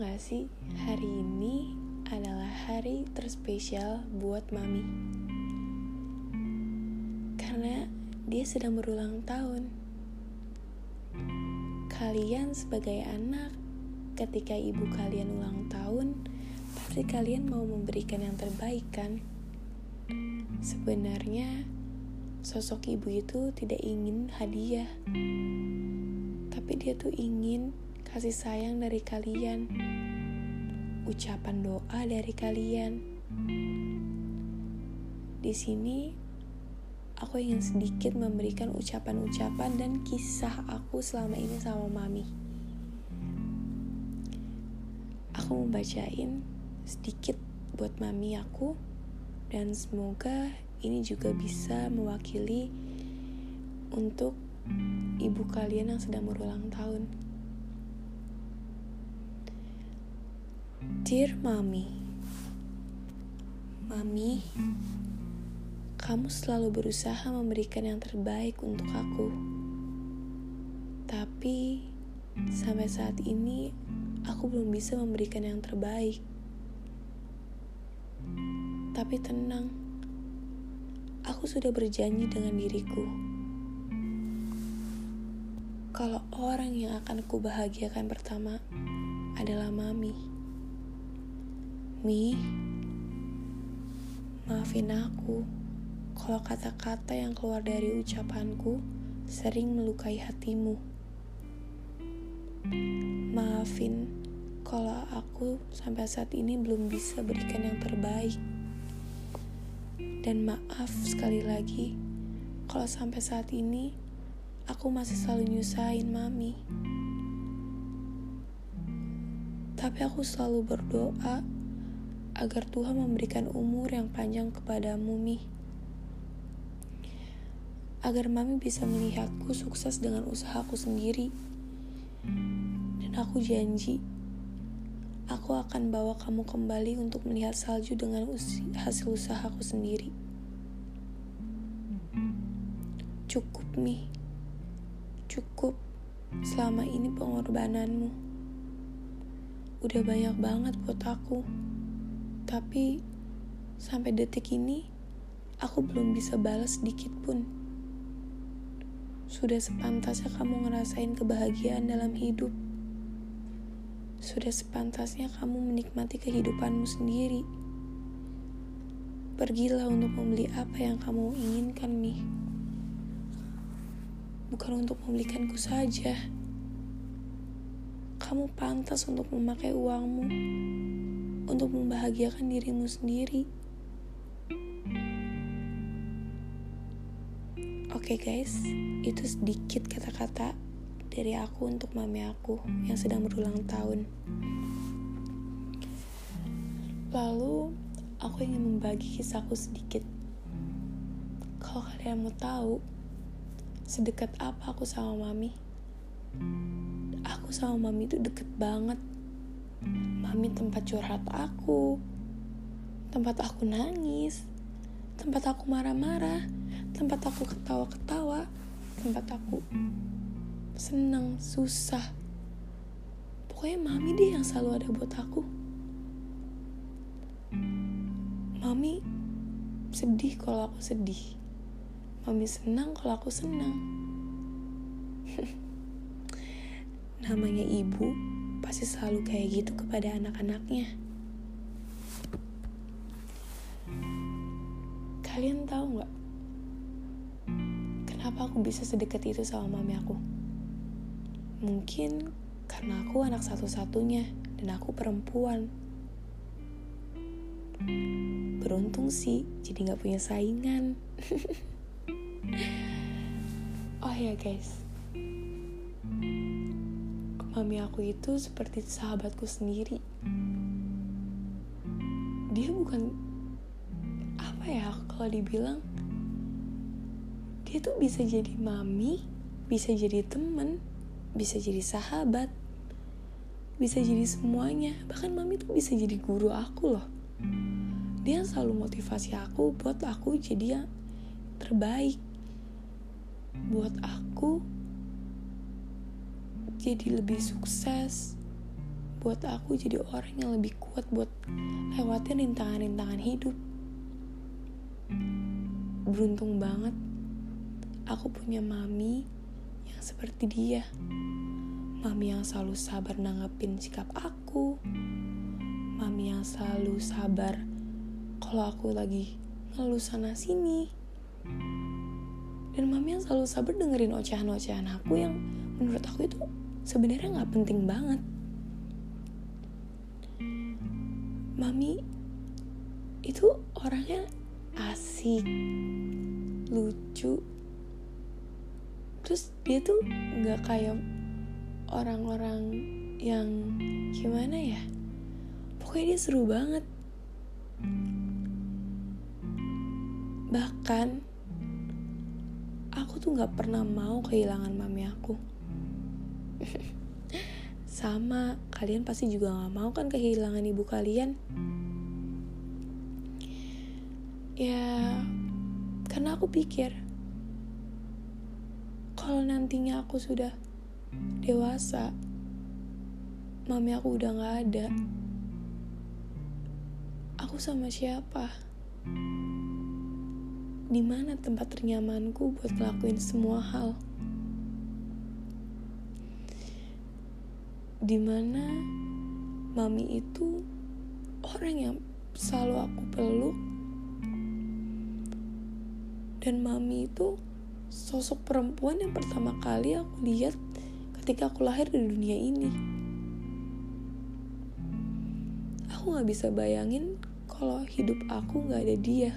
gak sih, hari ini adalah hari terspesial buat Mami. Karena dia sedang berulang tahun. Kalian sebagai anak, ketika ibu kalian ulang tahun, pasti kalian mau memberikan yang terbaik kan? Sebenarnya, sosok ibu itu tidak ingin hadiah. Tapi dia tuh ingin kasih sayang dari kalian, ucapan doa dari kalian. Di sini, aku ingin sedikit memberikan ucapan-ucapan dan kisah aku selama ini sama Mami. Aku mau bacain sedikit buat Mami aku, dan semoga ini juga bisa mewakili untuk ibu kalian yang sedang berulang tahun. Dear Mami, Mami, kamu selalu berusaha memberikan yang terbaik untuk aku. Tapi sampai saat ini aku belum bisa memberikan yang terbaik. Tapi tenang, aku sudah berjanji dengan diriku. Kalau orang yang akan kubahagiakan pertama adalah Mami. Mi, maafin aku kalau kata-kata yang keluar dari ucapanku sering melukai hatimu. Maafin kalau aku sampai saat ini belum bisa berikan yang terbaik. Dan maaf sekali lagi kalau sampai saat ini aku masih selalu nyusahin mami. Tapi aku selalu berdoa agar Tuhan memberikan umur yang panjang kepadamu, Mi. Agar Mami bisa melihatku sukses dengan usahaku sendiri. Dan aku janji, aku akan bawa kamu kembali untuk melihat salju dengan hasil usahaku sendiri. Cukup, Mi. Cukup selama ini pengorbananmu. Udah banyak banget buat aku. Tapi sampai detik ini aku belum bisa balas sedikit pun. Sudah sepantasnya kamu ngerasain kebahagiaan dalam hidup. Sudah sepantasnya kamu menikmati kehidupanmu sendiri. Pergilah untuk membeli apa yang kamu inginkan, nih. Bukan untuk membelikanku saja. Kamu pantas untuk memakai uangmu untuk membahagiakan dirimu sendiri. Oke okay guys, itu sedikit kata-kata dari aku untuk mami aku yang sedang berulang tahun. Lalu, aku ingin membagi kisahku sedikit. Kalau kalian mau tahu, sedekat apa aku sama mami? Aku sama mami itu deket banget Mami tempat curhat aku, tempat aku nangis, tempat aku marah-marah, tempat aku ketawa-ketawa, tempat aku senang, susah. Pokoknya mami deh yang selalu ada buat aku. Mami sedih kalau aku sedih. Mami senang kalau aku senang. Namanya ibu pasti selalu kayak gitu kepada anak-anaknya. Kalian tahu nggak kenapa aku bisa sedekat itu sama mami aku? Mungkin karena aku anak satu-satunya dan aku perempuan. Beruntung sih, jadi nggak punya saingan. oh ya guys, mami aku itu seperti sahabatku sendiri. Dia bukan apa ya kalau dibilang dia tuh bisa jadi mami, bisa jadi temen, bisa jadi sahabat, bisa jadi semuanya. Bahkan mami tuh bisa jadi guru aku loh. Dia selalu motivasi aku buat aku jadi yang terbaik. Buat aku jadi lebih sukses, buat aku jadi orang yang lebih kuat buat lewatin rintangan-rintangan hidup. Beruntung banget aku punya mami yang seperti dia. Mami yang selalu sabar nanggepin sikap aku. Mami yang selalu sabar kalau aku lagi ngeluh sana sini. Dan mami yang selalu sabar dengerin ocehan-ocehan aku yang menurut aku itu sebenarnya nggak penting banget. Mami itu orangnya asik, lucu, terus dia tuh nggak kayak orang-orang yang gimana ya? Pokoknya dia seru banget. Bahkan aku tuh nggak pernah mau kehilangan mami aku sama kalian pasti juga nggak mau kan kehilangan ibu kalian? Ya karena aku pikir kalau nantinya aku sudah dewasa mami aku udah gak ada aku sama siapa? Di mana tempat ternyamanku buat ngelakuin semua hal di mana mami itu orang yang selalu aku peluk dan mami itu sosok perempuan yang pertama kali aku lihat ketika aku lahir di dunia ini. Aku gak bisa bayangin kalau hidup aku gak ada dia.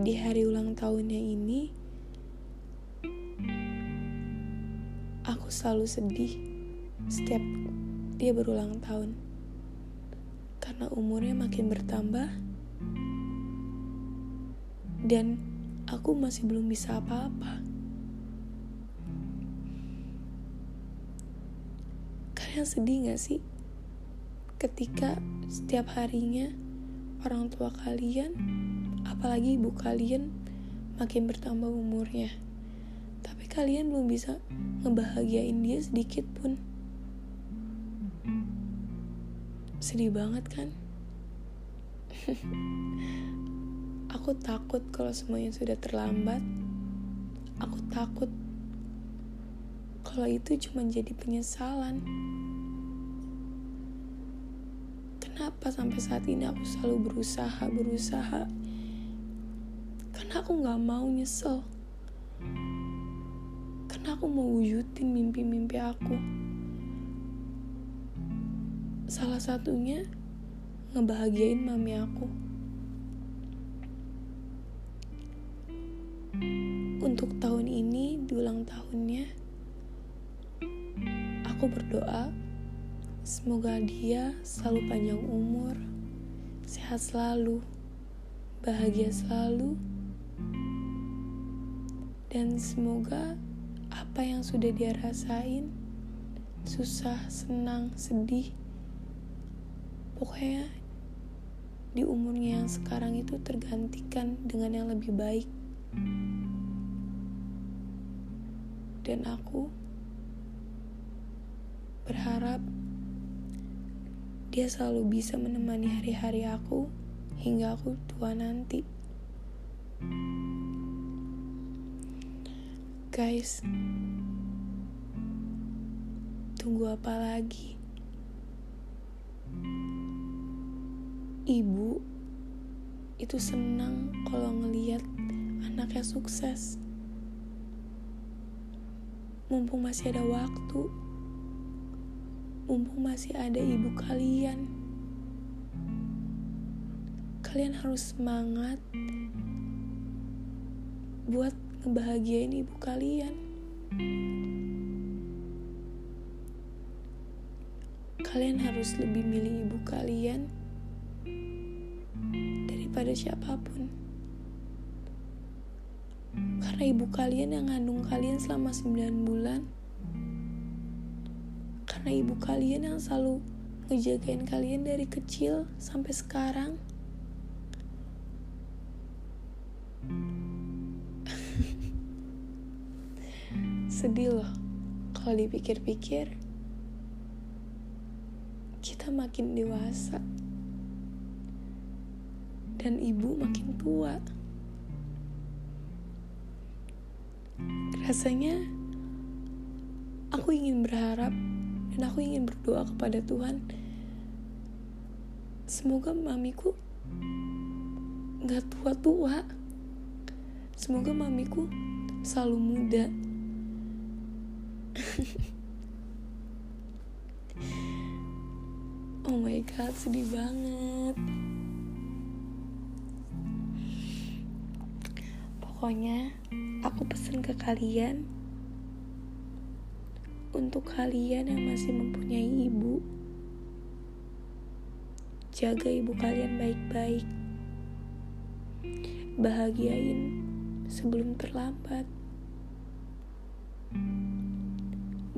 Di hari ulang tahunnya ini, selalu sedih setiap dia berulang tahun. Karena umurnya makin bertambah dan aku masih belum bisa apa-apa. Kalian sedih gak sih? Ketika setiap harinya orang tua kalian, apalagi ibu kalian, makin bertambah umurnya. Kalian belum bisa ngebahagiain dia sedikit pun. Sedih banget kan? Aku takut kalau semuanya sudah terlambat. Aku takut kalau itu cuma jadi penyesalan. Kenapa sampai saat ini aku selalu berusaha, berusaha? Karena aku gak mau nyesel. Aku mau wujudin mimpi-mimpi aku. Salah satunya ngebahagiain mami aku. Untuk tahun ini, di ulang tahunnya, aku berdoa semoga dia selalu panjang umur, sehat selalu, bahagia selalu, dan semoga apa yang sudah dia rasain, susah, senang, sedih, pokoknya di umurnya yang sekarang itu tergantikan dengan yang lebih baik. dan aku berharap dia selalu bisa menemani hari-hari aku hingga aku tua nanti. Guys, tunggu apa lagi? Ibu itu senang kalau ngeliat anaknya sukses mumpung masih ada waktu, mumpung masih ada ibu kalian. Kalian harus semangat buat ngebahagiain ibu kalian. Kalian harus lebih milih ibu kalian daripada siapa pun. Karena ibu kalian yang ngandung kalian selama 9 bulan. Karena ibu kalian yang selalu ngejagain kalian dari kecil sampai sekarang. Sedih loh kalau dipikir-pikir, kita makin dewasa dan ibu makin tua. Rasanya aku ingin berharap dan aku ingin berdoa kepada Tuhan. Semoga mamiku gak tua-tua. Semoga mamiku selalu muda. oh my god, sedih banget. Pokoknya, aku pesan ke kalian untuk kalian yang masih mempunyai ibu. Jaga ibu kalian baik-baik. Bahagiain sebelum terlambat.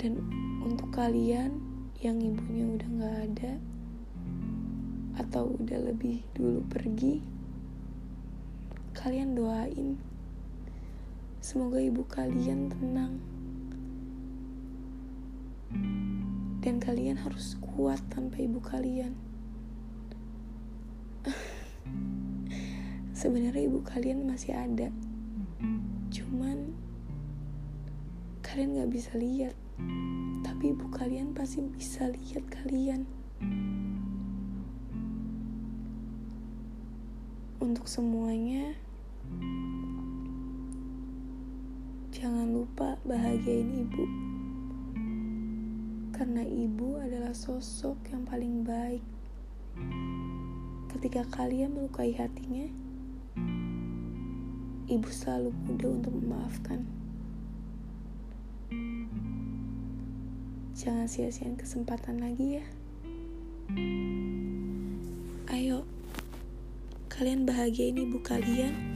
Dan untuk kalian yang ibunya udah gak ada atau udah lebih dulu pergi, kalian doain Semoga ibu kalian tenang. Dan kalian harus kuat tanpa ibu kalian. Sebenarnya ibu kalian masih ada. Cuman kalian gak bisa lihat. Tapi ibu kalian pasti bisa lihat kalian. Untuk semuanya, Jangan lupa bahagiain ibu. Karena ibu adalah sosok yang paling baik. Ketika kalian melukai hatinya, ibu selalu mudah untuk memaafkan. Jangan sia-siain kesempatan lagi ya. Ayo, kalian bahagiain ibu kalian